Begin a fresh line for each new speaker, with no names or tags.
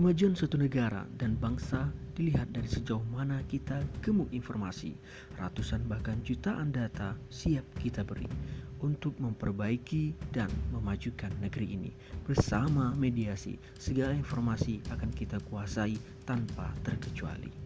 Kemajuan suatu negara dan bangsa dilihat dari sejauh mana kita gemuk informasi. Ratusan bahkan jutaan data siap kita beri untuk memperbaiki dan memajukan negeri ini. Bersama mediasi, segala informasi akan kita kuasai tanpa terkecuali.